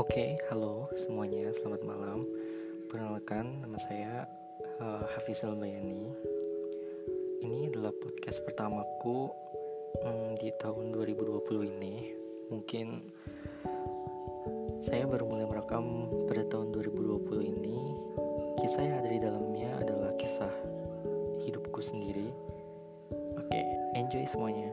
Oke, halo semuanya, selamat malam. Perkenalkan, nama saya uh, Hafiz Albayani. Ini adalah podcast pertamaku um, di tahun 2020 ini. Mungkin saya baru mulai merekam pada tahun 2020 ini. Kisah yang ada di dalamnya adalah kisah hidupku sendiri. Oke, enjoy semuanya.